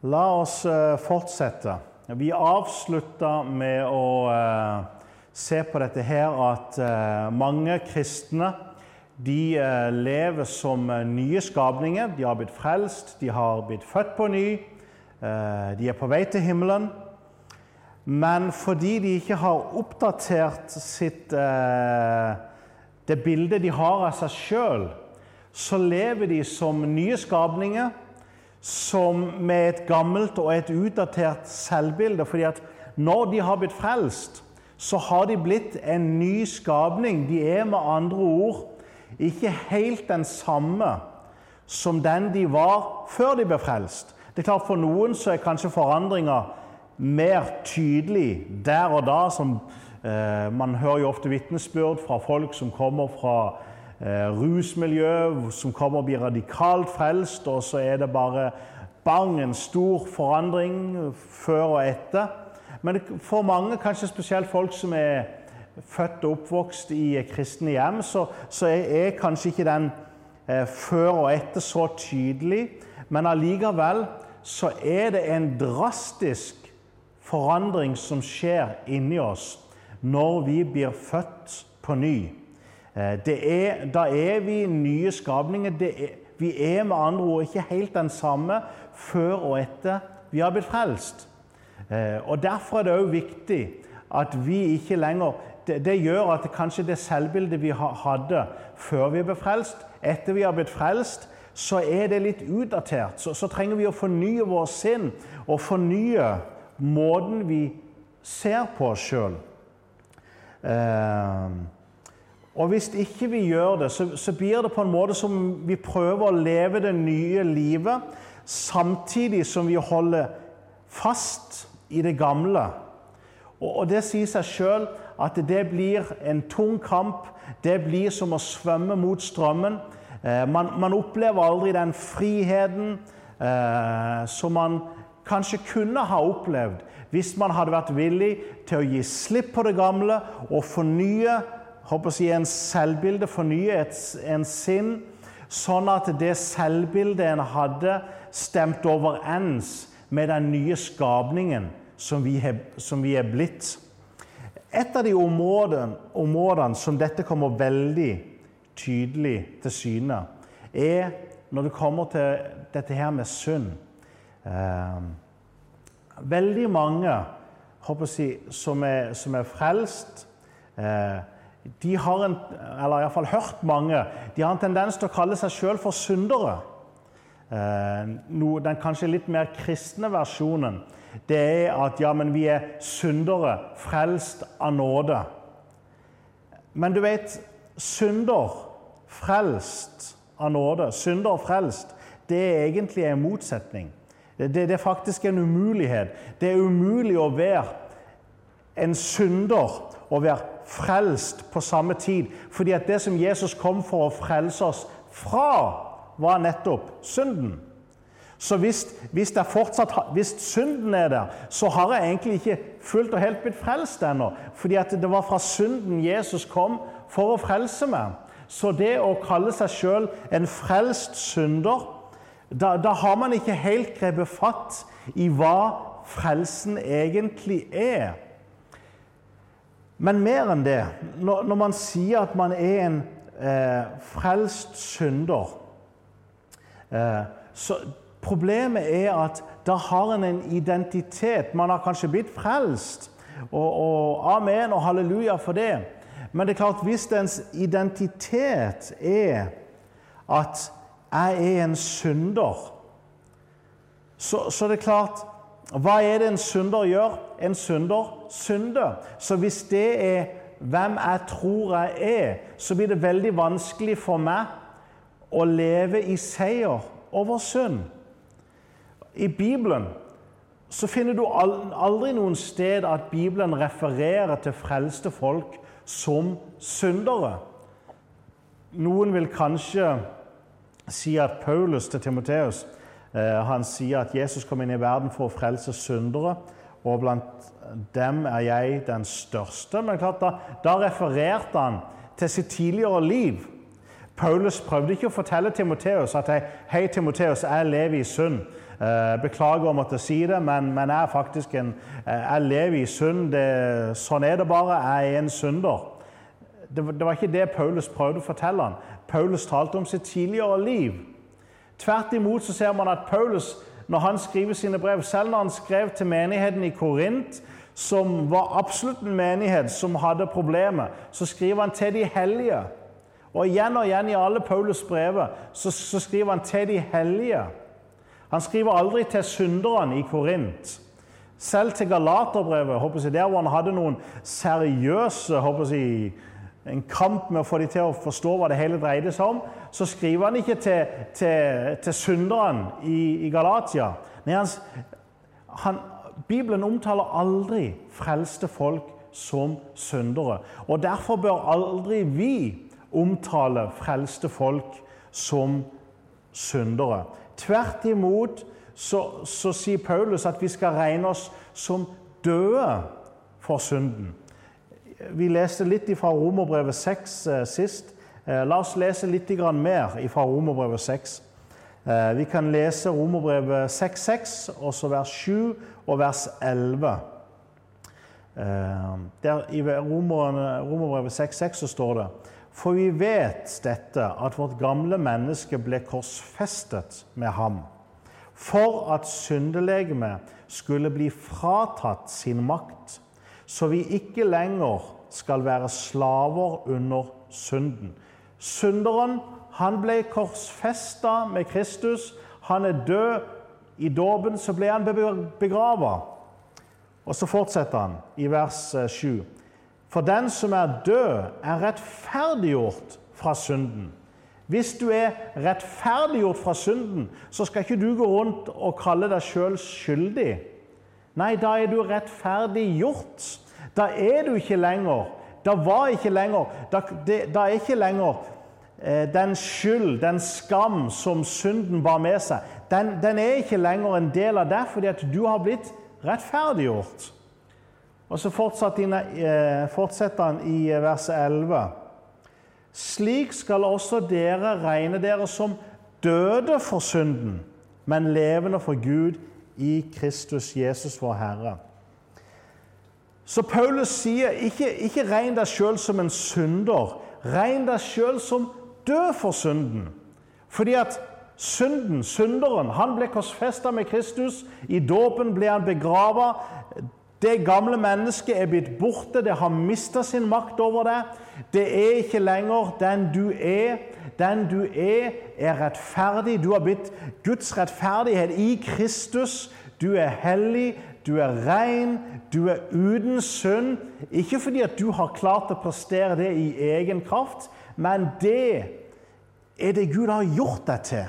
La oss eh, fortsette. Vi avslutta med å eh, se på dette her at eh, mange kristne de lever som nye skapninger. De har blitt frelst, de har blitt født på ny, de er på vei til himmelen. Men fordi de ikke har oppdatert sitt, det bildet de har av seg sjøl, så lever de som nye skapninger som med et gammelt og et utdatert selvbilde. fordi at når de har blitt frelst, så har de blitt en ny skapning. De er med andre ord ikke helt den samme som den de var før de ble frelst. Det er klart For noen så er kanskje forandringa mer tydelig der og da. Som, eh, man hører jo ofte vitnesbyrd fra folk som kommer fra rusmiljø som kommer og blir radikalt frelst, og så er det bare bang, en stor forandring før og etter. Men for mange, kanskje spesielt folk som er født og oppvokst i kristne hjem, så, så er, kanskje ikke den eh, før og etter så tydelig. Men allikevel så er det en drastisk forandring som skjer inni oss når vi blir født på ny. Eh, er, da er vi nye skapninger. Er, vi er med andre ord ikke helt den samme før og etter vi har blitt frelst. Eh, og Derfor er det òg viktig at vi ikke lenger det, det, gjør at kanskje det selvbildet vi hadde før vi ble frelst, etter vi har blitt frelst, så er det litt utdatert. Så, så trenger vi å fornye vår sinn og fornye måten vi ser på oss sjøl. Eh, og hvis ikke vi gjør det, så, så, blir det på en måte som vi prøver å leve det nye livet samtidig som vi holder fast i det gamle. Og, og det sier seg sjøl at det blir en tung kamp. Det blir som å svømme mot strømmen. Eh, man, man, opplever aldri den friheten eh, som man kanskje kunne ha opplevd hvis man hadde vært villig til å gi slipp på det gamle og fornye håper å si, en selvbilde, fornye en sinn, sånn at det selvbildet en hadde, stemte overens med den nye skapningen som vi, er, som vi er blitt. Et av de områdene, områdene, som dette kommer veldig tydelig til syne, er når det kommer til dette her med synd. Eh, veldig mange håper jeg, som, er, som er frelst, eh, de har en, eller iallfall hørt mange, de har en tendens til å kalle seg sjøl for syndere. Eh, den kanskje litt mer kristne versjonen det er at ja, men vi er syndere, frelst av nåde. Men du vet, synder, frelst av nåde, synder og frelst, det er egentlig en motsetning. Det, det, det er faktisk en umulighet. Det er umulig å være en synder og være frelst på samme tid. Fordi at det som Jesus kom for å frelse oss fra, var nettopp synden. Så hvis, hvis, fortsatt, hvis, synden er der, så har jeg egentlig ikke fullt og helt blitt frelst ennå. Fordi at det var fra synden Jesus kom for å frelse meg. Så det å kalle seg sjøl en frelst synder, da, da har man ikke helt grepet fatt i hva frelsen egentlig er. Men mer enn det, når, når man sier at man er en eh, frelst synder eh, så Problemet er at da har en en identitet. Man har kanskje blitt frelst, og, og amen og halleluja for det. Men det er klart, hvis ens identitet er at jeg er en synder, så, så det er klart hva er det en synder gjør? En synder synder. Så hvis det er hvem jeg tror jeg er, så blir det veldig vanskelig for meg å leve i seier over synd. I Bibelen så finner du aldri noen sted at Bibelen refererer til frelste folk som syndere. Noen vil kanskje si at Paulus til Timoteus han sier at Jesus kom inn i verden for å frelse syndere, og blant dem er jeg den største. Men klart, da, da refererte han til sitt tidligere liv. Paulus prøvde ikke å fortelle Timoteus at hei, Timoteus, jeg lever i synd. Beklager å måtte si det, men, men jeg faktisk en Jeg lever i synd. Det, sånn er det bare. Jeg er en synder. Det, det var ikke det Paulus prøvde å fortelle han. Paulus talte om sitt tidligere liv. Tvert imot så ser man at Paulus, når han skriver sine brev, selv når han skrev til menigheten i Korint, som var absolutt en menighet som hadde problemer, så skriver han til de hellige. Og igjen og igjen i alle Paulus' brever så, så skriver han til de hellige. Han skriver aldri til synderne i Korint. Selv til Galaterbrevet, der hvor han hadde noen seriøse håper jeg, en kamp med å få dem til å forstå hva det hele dreide seg om, så skriver han ikke til, til, til synderen i, i Galatia. Nei, han, han, Bibelen omtaler aldri frelste folk som syndere. Og Derfor bør aldri vi omtale frelste folk som syndere. Tvert imot så, så sier Paulus at vi skal regne oss som døde for synden. Vi leste litt fra Romerbrevet 6 eh, sist. Eh, la oss lese litt mer fra Romerbrevet 6. Eh, vi kan lese Romerbrevet 6.6, også vers 7 og vers 11. Der I Romerbrevet 6.6 står det For vi vet dette, at vårt gamle menneske ble korsfestet med ham, for at syndelegemet skulle bli fratatt sin makt så vi ikke lenger skal være slaver under synden. Synderen han ble korsfesta med Kristus. Han er død. I dåpen så ble han begrava. Og så fortsetter han i vers 7. Eh, For den som er død, er rettferdiggjort fra synden. Hvis du er rettferdiggjort fra synden, så skal ikke du gå rundt og kalle deg sjøl skyldig. Nei, da er du rettferdiggjort. Da er du ikke lenger Da var ikke lenger Da, det, da er ikke lenger eh, den skyld, den skam som synden bar med seg, den, den, er ikke lenger en del av deg fordi at du har blitt rettferdiggjort. Og så eh, fortsetter han i vers 11. Slik skal også dere regne dere som døde for synden, men levende for Gud i Kristus Jesus, vår Herre. Så Paulus sier ikke, ikke regn deg sjøl som en synder. Regn deg sjøl som død for synden. Fordi at synden, synderen, han ble korsfesta med Kristus. I dåpen ble han begrava. Det gamle mennesket er blitt borte, det har mista sin makt over deg. Det er ikke lenger den du er. Den du er, er rettferdig. Du har blitt Guds rettferdighet i Kristus. Du er hellig, du er ren, du er uten synd. Ikke fordi at du har klart å prestere det i egen kraft, men det er det Gud har gjort deg til.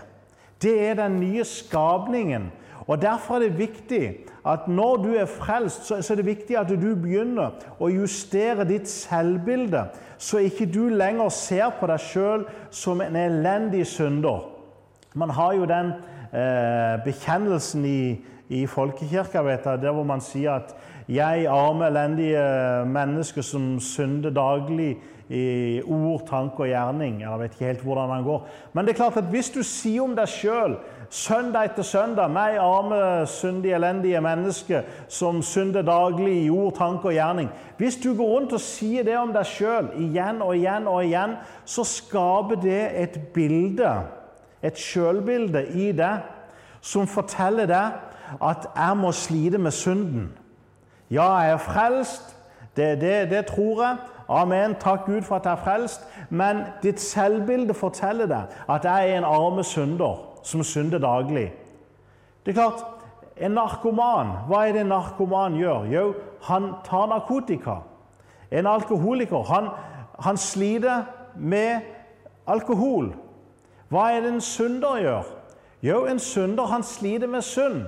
Det er den nye skapningen. Og Derfor er det viktig at når du er frelst, så er det viktig at du begynner å justere ditt selvbilde, så ikke du lenger ser på deg sjøl som en elendig synder. Man har jo den eh, bekjennelsen i, i folkekirka, vet jeg, der hvor man sier at 'jeg, arme, elendige menneske som synder daglig' i ord, tanke og gjerning. Jeg vet ikke helt hvordan han går. Men det er klart at hvis du sier om deg sjøl søndag etter søndag 'Meg, arme, syndige, elendige menneske som synder daglig i ord, tanke og gjerning' Hvis du går rundt og sier det om deg sjøl igjen og igjen og igjen, så skaper det et bilde, et sjølbilde, i deg som forteller deg at jeg må slite med synden. Ja, jeg er frelst. Det, det, det tror jeg. Amen. Takk Gud for at jeg er frelst. Men ditt selvbilde forteller deg at jeg er en arme synder som synder daglig. Det er klart, En narkoman, hva er det en narkoman gjør? Jo, han tar narkotika. En alkoholiker, han, han sliter med alkohol. Hva er det en synder gjør? Jo, en synder han sliter med synd.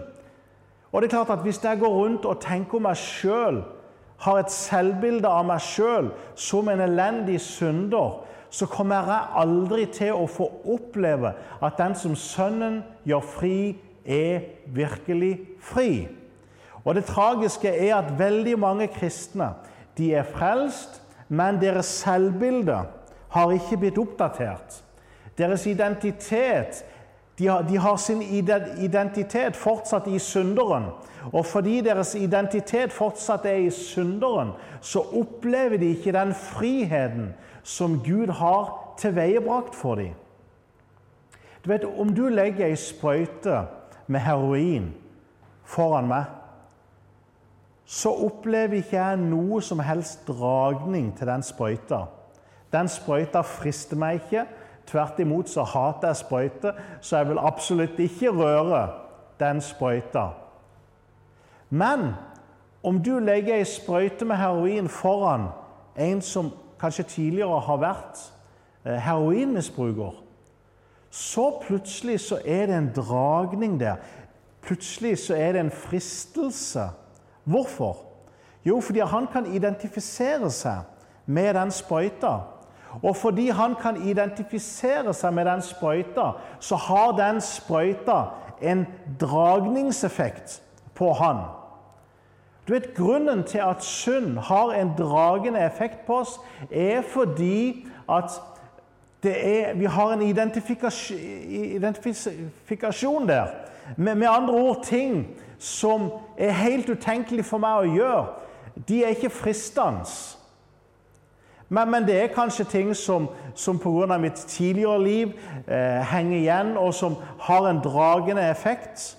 Og det er klart at Hvis jeg går rundt og tenker meg sjøl, har et selvbilde av meg sjøl som en elendig synder, så kommer jeg aldri til å få oppleve at den som Sønnen gjør fri, er virkelig fri. Og Det tragiske er at veldig mange kristne de er frelst, men deres selvbilde har ikke blitt oppdatert. Deres identitet De har, de har sin identitet fortsatt i synderen. Og fordi deres identitet fortsatt er i synderen, så opplever de ikke den friheten som Gud har tilveiebrakt for dem. Du vet, Om du legger ei sprøyte med heroin foran meg, så opplever ikke jeg noe som helst dragning til den sprøyta. Den sprøyta frister meg ikke. Tvert imot så hater jeg sprøyter, så jeg vil absolutt ikke røre den sprøyta. Men om du legger ei sprøyte med heroin foran en som kanskje tidligere har vært eh, heroinmisbruker, så plutselig så er det en dragning der. Plutselig så er det en fristelse. Hvorfor? Jo, fordi han kan identifisere seg med den sprøyta. Og fordi han kan identifisere seg med den sprøyta, så har den sprøyta en dragningseffekt på han. Du vet, Grunnen til at synd har en dragende effekt på oss, er fordi at er, vi har en identifikasjon, identifikasjon der. Med, med, andre ord ting som er helt utenkelig for meg å gjøre. De er ikke fristende. Men, men, det er kanskje ting som, som pga. mitt tidligere liv eh, henger igjen, og som har en dragende effekt.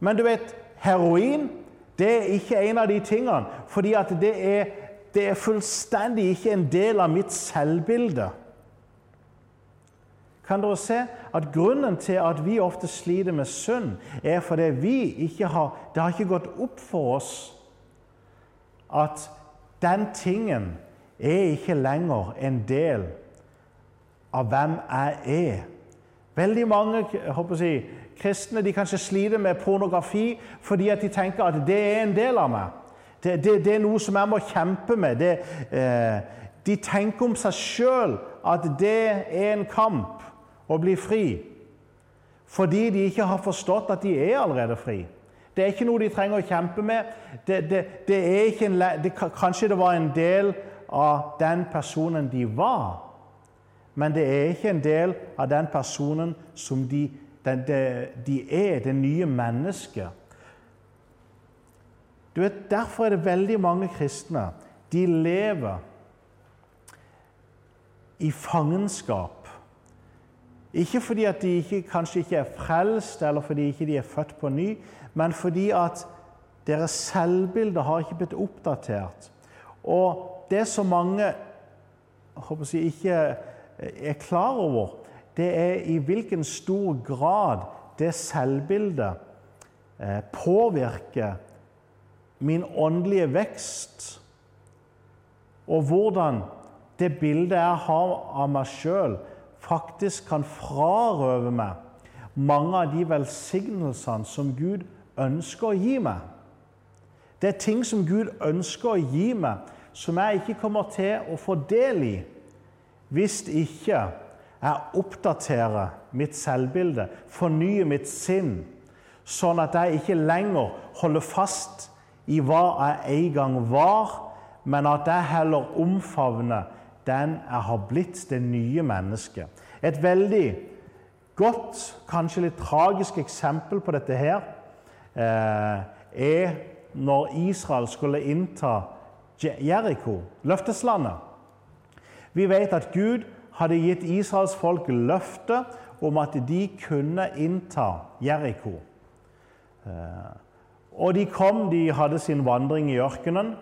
Men du vet, heroin det er ikke en av de tingene, fordi at det er, det er fullstendig ikke en del av mitt selvbilde. Kan dere se at grunnen til at vi ofte sliter med synd, er fordi vi ikke har, det har ikke gått opp for oss at den tingen er ikke lenger en del av hvem jeg er. Veldig mange jeg, kristne de kanskje sliter med pornografi fordi de tenker at det er en del av meg. Det, det, det er noe som jeg må kjempe med. Det, eh, de tenker om seg sjøl at det er en kamp å bli fri. Fordi de ikke har forstått at de er allerede fri. Det er ikke noe de trenger å kjempe med. Det, en, kanskje det var en del av den personen de var. Men det er ikke en del av den personen som de, de, de er, det nye mennesket. Du vet, Derfor er det veldig mange kristne. De lever i fangenskap. Ikke fordi at de ikke, kanskje ikke er frelst, eller fordi ikke de er født på ny, men fordi at deres selvbilde har ikke blitt oppdatert. Og det som mange jeg, håper å si, ikke er klar over, det er i hvilken stor grad det selvbildet eh, påvirker min åndelige vekst, og hvordan det bildet jeg har av meg sjøl, faktisk kan frarøve meg mange av de velsignelsene som Gud ønsker å gi meg. Det er ting som Gud ønsker å gi meg, som jeg ikke kommer til å få del i hvis ikke jeg oppdaterer mitt selvbilde, fornyer mitt sinn, sånn at jeg ikke lenger holder fast i hva jeg en gang var, men at jeg heller omfavner den jeg har blitt, det nye mennesket. Et veldig godt, kanskje litt tragisk eksempel på dette her eh, er når Israel skulle innta Jeriko, løfteslandet. Vi vet at Gud hadde gitt Israels folk løfte om at de kunne innta Jeriko. Eh, og de kom, de hadde sin vandring i ørkenen.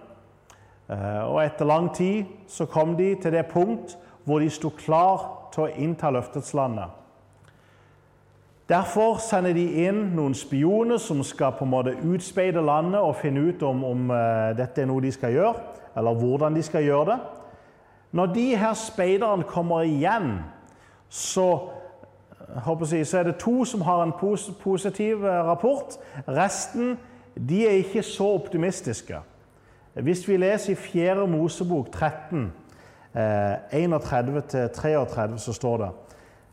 Eh, og etter lang tid så kom de til det punkt hvor de sto klar til å innta løfteslandet. Derfor sender de inn noen spioner som skal på en måte utspeide landet og finne ut om, om uh, dette er noe de skal gjøre, eller hvordan de skal gjøre det. Når de her speiderne kommer igjen, så, jeg, så er det to som har en pos positiv eh, rapport. Resten de er ikke så optimistiske. Hvis vi leser i 4. Mosebok 13, eh, 31-33, så står det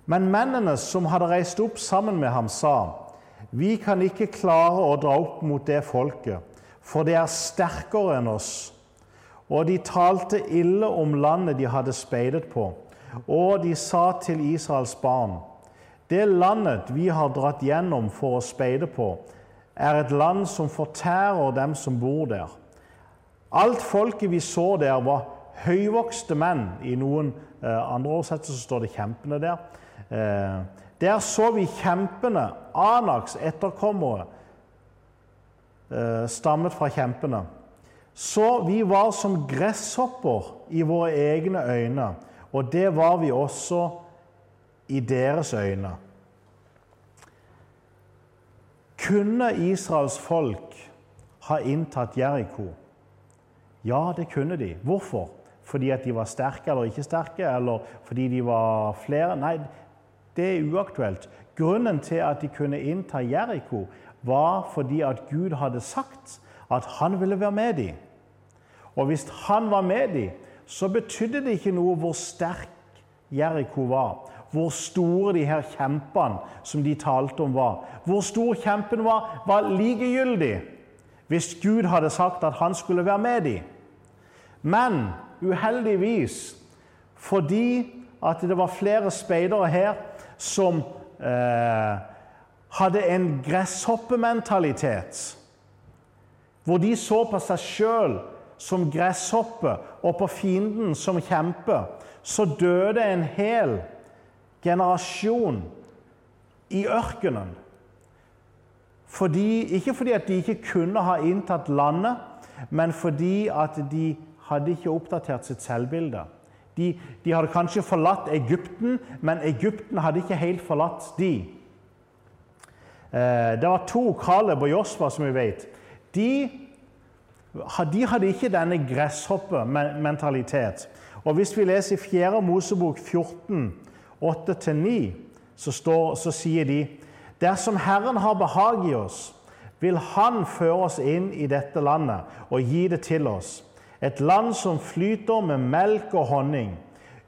men mennene som hadde reist opp sammen med ham, sa:" Vi kan ikke klare å dra opp mot det folket, for det er sterkere enn oss. Og de talte ille om landet de hadde speidet på, og de sa til Israels barn:" Det landet vi har dratt gjennom for å speide på, er et land som fortærer dem som bor der. Alt folket vi så der, var høyvokste menn. I noen eh, andre oversettelser står det 'kjempene' der. Eh, der så vi kjempene, Anaks etterkommere, eh, stammet fra kjempene. Så vi var som gresshopper i våre egne øyne, og det var vi også i deres øyne. Kunne Israels folk ha inntatt Jeriko? Ja, det kunne de. Hvorfor? Fordi at de var sterke eller ikke sterke, eller fordi de var flere? Nei, det er uaktuelt. Grunnen til at de kunne innta Jeriko, var fordi at Gud hadde sagt at han ville være med dem. Og hvis han var med dem, så betydde det ikke noe hvor sterk Jeriko var. Hvor store de her kjempene som de talte om, var. Hvor stor kjempen var, var likegyldig hvis Gud hadde sagt at han skulle være med dem. Men uheldigvis, fordi at det var flere speidere her som eh, hadde en gresshoppementalitet, hvor de så på seg sjøl som gresshoppe og på fienden som kjempe, så døde en hel generasjon i ørkenen. Fordi, ikke fordi at de ikke kunne ha inntatt landet, men fordi at de hadde ikke oppdatert sitt selvbilde. De, de hadde kanskje forlatt Egypten, men Egypten hadde ikke helt forlatt de. Eh, det var to, Kaleb og Josfa, som vi vet. De, de hadde ikke denne gresshoppe-mentalitet. Og Hvis vi leser i 4. Mosebok 14, 8-9, så, så sier de Dersom Herren har behag i oss, vil Han føre oss inn i dette landet og gi det til oss. Et land som flyter med melk og honning.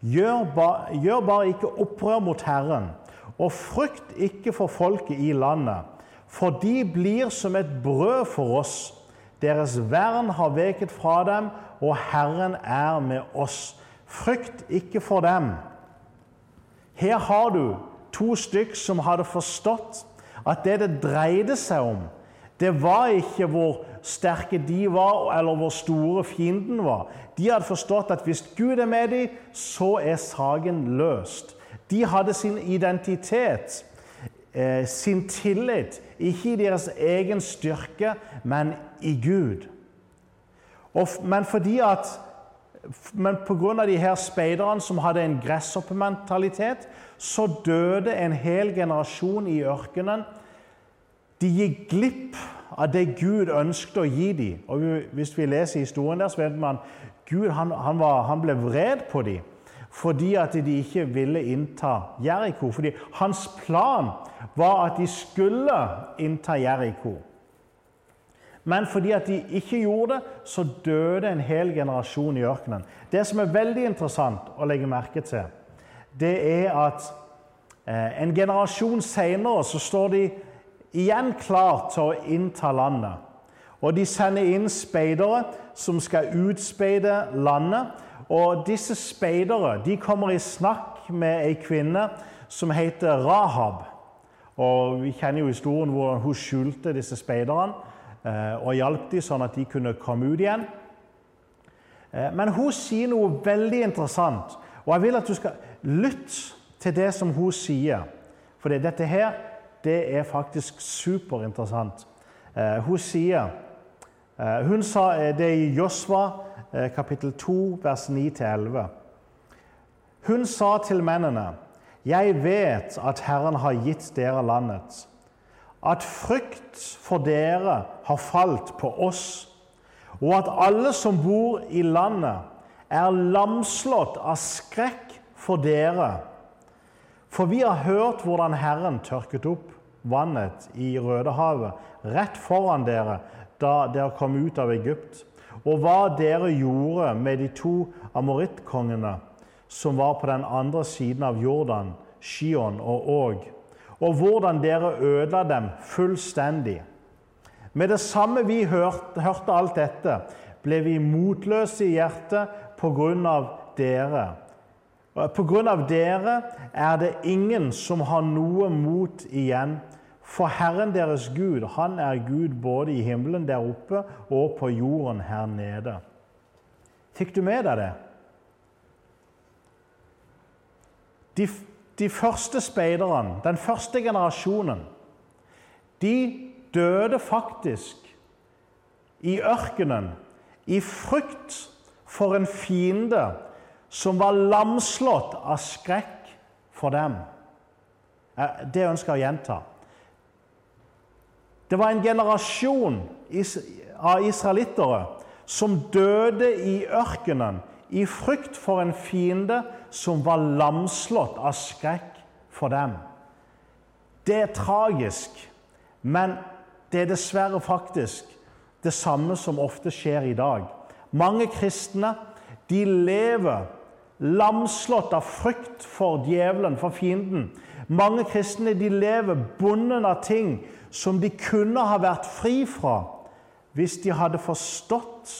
Gjør, ba, gjør bare ikke opprør mot Herren, og frykt ikke for folket i landet, for de blir som et brød for oss. Deres vern har veket fra dem, og Herren er med oss. Frykt ikke for dem. Her har du to stykk som hadde forstått at det det dreide seg om, det var ikke hvor sterke de var, eller hvor store fienden var. De hadde forstått at hvis Gud er med dem, så er saken løst. De hadde sin identitet, eh, sin tillit, ikke i deres egen styrke, men i Gud. Og, men fordi at men pga. de her speiderne som hadde en gresshoppementalitet, så døde en hel generasjon i ørkenen. De gikk glipp av det Gud ønsket å gi dem. Og Hvis vi leser historien der, så vet man Gud han, han, var, han ble vred på dem fordi at de ikke ville innta Jeriko. Fordi hans plan var at de skulle innta Jeriko. Men fordi at de ikke gjorde det, så døde en hel generasjon i ørkenen. Det som er veldig interessant å legge merke til, det er at eh, en generasjon seinere så står de igjen klar til å innta landet. Og De sender inn speidere som skal utspeide landet. Og Disse speidere de kommer i snakk med ei kvinne som heter Rahab. Og Vi kjenner jo historien hvor hun skjulte disse speiderne eh, og hjalp dem sånn at de kunne komme ut igjen. Eh, men hun sier noe veldig interessant, og jeg vil at du skal lytte til det som hun sier. For dette her det er faktisk superinteressant. Eh, hun sier Hun sa det i Josva kapittel 2, vers 9-11. Hun sa til mennene, 'Jeg vet at Herren har gitt dere landet.' 'At frykt for dere har falt på oss.' 'Og at alle som bor i landet, er lamslått av skrekk for dere.' For vi har hørt hvordan Herren tørket opp vannet i Rødehavet rett foran dere da dere kom ut av Egypt, og hva dere gjorde med de to amorittkongene som var på den andre siden av Jordan, Shion og Åg, og hvordan dere ødela dem fullstendig. Med det samme vi hørte, hørte alt dette, ble vi motløse i hjertet på grunn av dere På grunn av dere er det ingen som har noe mot igjen. For Herren deres Gud, han er Gud både i himmelen der oppe og på jorden her nede. Fikk du med deg det? De, de første speiderne, den første generasjonen, de døde faktisk i ørkenen i frykt for en fiende som var lamslått av skrekk for dem. Eh, det ønsker jeg å gjenta. Det var en generasjon av israelittere som døde i ørkenen i frykt for en fiende som var lamslått av skrekk for dem. Det er tragisk, men det er dessverre faktisk det samme som ofte skjer i dag. Mange kristne de lever lamslått av frykt for djevelen, for fienden. Mange kristne de lever bundet av ting som de kunne ha vært fri fra hvis de hadde forstått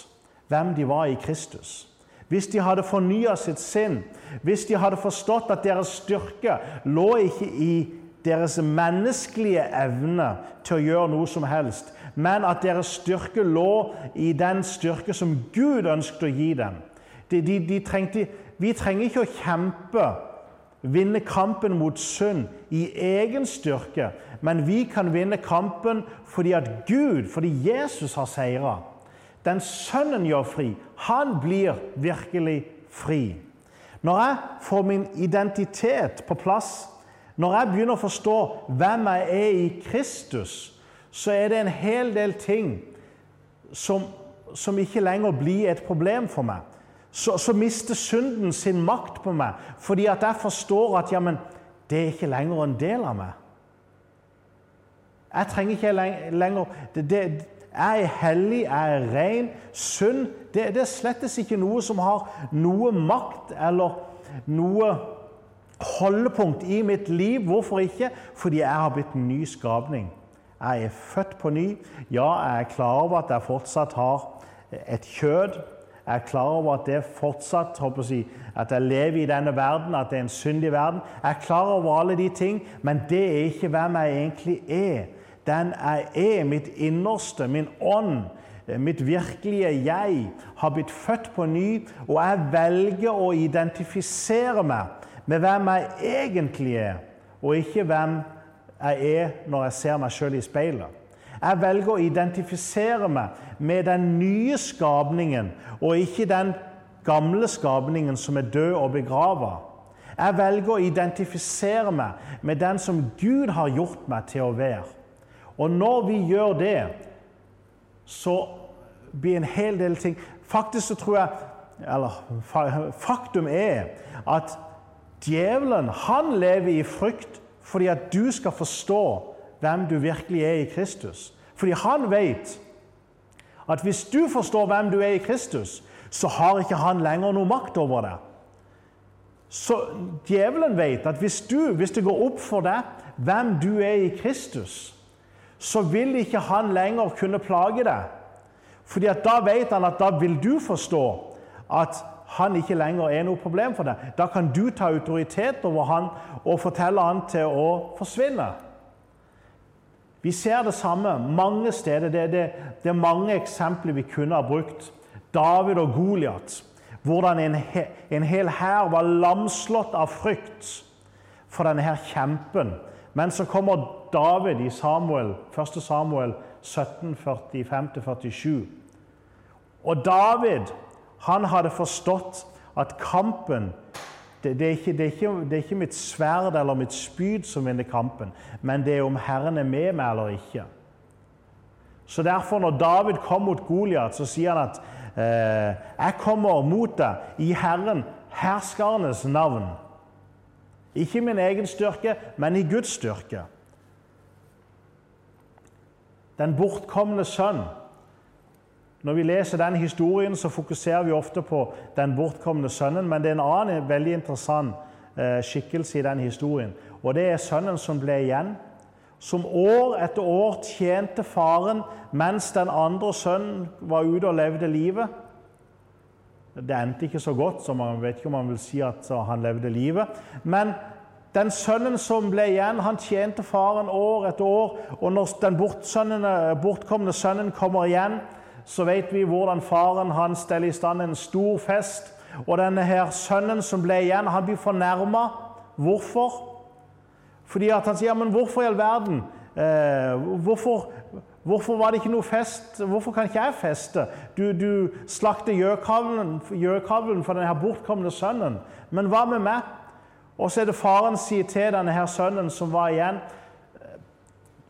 hvem de var i Kristus. Hvis de hadde fornya sitt sinn, hvis de hadde forstått at deres styrke lå ikke i deres menneskelige evne til å gjøre noe som helst, men at deres styrke lå i den styrke som Gud ønsket å gi dem. De, de, de trengte, vi trenger ikke å kjempe, vinne kampen mot synd i egen styrke, men vi kan vinne kampen fordi at Gud, fordi Jesus har seira. Den Sønnen gjør fri. Han blir virkelig fri. Når jeg får min identitet på plass, når jeg begynner å forstå hvem jeg er i Kristus, så er det en hel del ting som, som ikke lenger blir et problem for meg. Så, så, mister synden sin makt på meg fordi at jeg forstår at jamen, det er ikke lenger en del av meg. Jeg trenger ikke lenger det, det, Jeg er hellig, jeg er ren. Synd det, det er slettes ikke noe som har noe makt eller noe holdepunkt i mitt liv. Hvorfor ikke? Fordi jeg har blitt en ny skapning. Jeg er født på ny. Ja, jeg er klar over at jeg fortsatt har et kjød. Er klar over at det fortsatt håper jeg, at jeg lever i denne verden, at det er en syndig verden. Jeg er klar over alle de ting, men det er ikke hvem jeg egentlig er. Den jeg er, mitt innerste, min ånd, mitt virkelige jeg, har blitt født på ny, og jeg velger å identifisere meg med hvem jeg egentlig er, og ikke hvem jeg er når jeg ser meg sjøl i speilet. Jeg velger å identifisere meg med den nye skapningen, og ikke den gamle skapningen som er død og begrava. Jeg velger å identifisere meg med den som Gud har gjort meg til å være. Og når vi gjør det, så blir en hel del ting Faktisk så tror jeg Eller faktum er at djevelen, han lever i frykt fordi at du skal forstå hvem du virkelig er i Kristus. Fordi han vet at hvis du forstår hvem du er i Kristus, så har ikke han lenger noe makt over deg. Så djevelen vet at hvis, du, hvis det går opp for deg hvem du er i Kristus, så vil ikke han lenger kunne plage deg. Fordi at da vet han at da vil du forstå at han ikke lenger er noe problem for deg. Da kan du ta autoritet over han og fortelle han til å forsvinne. Vi ser det samme mange steder. Det, det, det er mange eksempler vi kunne ha brukt. David og Goliat. Hvordan en, en hel hær var lamslått av frykt for denne her kjempen. Men så kommer David i Samuel, 1. Samuel 17, 45-47. Og David han hadde forstått at kampen det, det, er ikke, det, er ikke, det, er ikke, mitt sverd eller mitt spyd som vinner kampen, men det er om Herren er med meg eller ikke. Så derfor, når David kom mot Goliat, så sier han at eh, 'Jeg kommer mot deg i Herren, herskernes navn'. Ikke i min egen styrke, men i Guds styrke. Den bortkomne sønn når vi leser den historien, så fokuserer vi ofte på den bortkomne sønnen, men det er en annen veldig interessant eh, skikkelse i den historien. Og det er sønnen som ble igjen, som år etter år tjente faren mens den andre sønnen var ute og levde livet. Det endte ikke så godt, så man vet ikke om man vil si at han levde livet. Men den sønnen som ble igjen, han tjente faren år etter år. Og når den bortkomne sønnen kommer igjen, så vet vi hvordan faren han steller i stand en stor fest. Og denne her sønnen som ble igjen, han blir fornærma. Hvorfor? Fordi at han sier, 'Men hvorfor i all verden? Eh, hvorfor, hvorfor, var det ikke noe fest? Hvorfor kan ikke jeg feste?' Du, du slakter gjøkavlen for denne bortkomne sønnen. Men hva med meg? Og så er det faren sier til denne her sønnen som var igjen,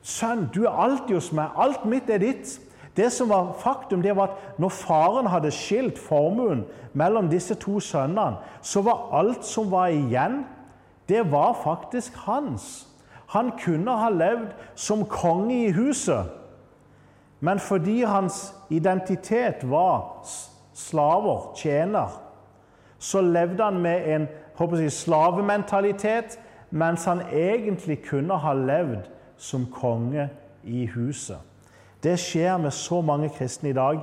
'Sønn, du er alltid hos meg. Alt mitt er ditt.' Det som var faktum, det var at når faren hadde skilt formuen mellom disse to sønnene, så var alt som var igjen, det var faktisk hans. Han kunne ha levd som konge i huset, men fordi hans identitet var slaver, tjener, så levde han med en jeg, slavementalitet, mens han egentlig kunne ha levd som konge i huset. Det skjer med så mange kristne i dag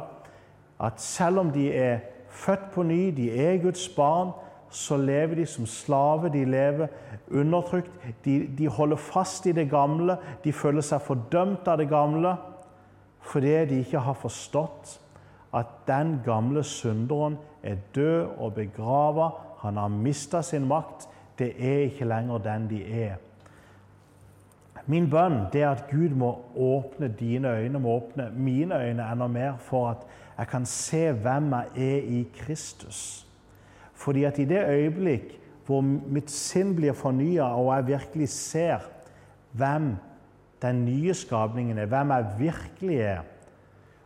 at selv om de er født på ny, de er Guds barn, så lever de som slave, de lever undertrykt. De, de holder fast i det gamle, de føler seg fordømt av det gamle fordi de ikke har forstått at den gamle synderen er død og begrava. Han har mista sin makt. Det er ikke lenger den de er. Min bønn det er at Gud må åpne dine øyne, må åpne mine øyne enda mer, for at jeg kan se hvem jeg er i Kristus. Fordi at i det øyeblikk hvor mitt sinn blir fornya, og jeg virkelig ser hvem den nye skapningen er, hvem jeg virkelig er,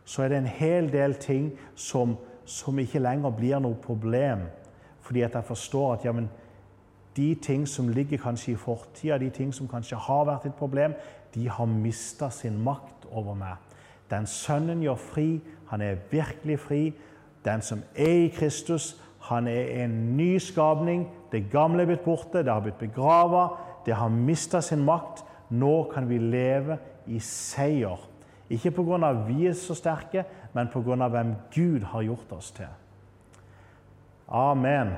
så er det en hel del ting som, som ikke lenger blir noe problem. Fordi at jeg forstår at ja, men, de ting som ligger kanskje i fortida, de ting som kanskje har vært et problem, de har mista sin makt over meg. Den Sønnen gjør fri. Han er virkelig fri. Den som er i Kristus, han er en ny skapning. Det gamle er blitt borte, det har blitt begrava, det har mista sin makt. Nå kan vi leve i seier. Ikke pga. vi er så sterke, men pga. hvem Gud har gjort oss til. Amen.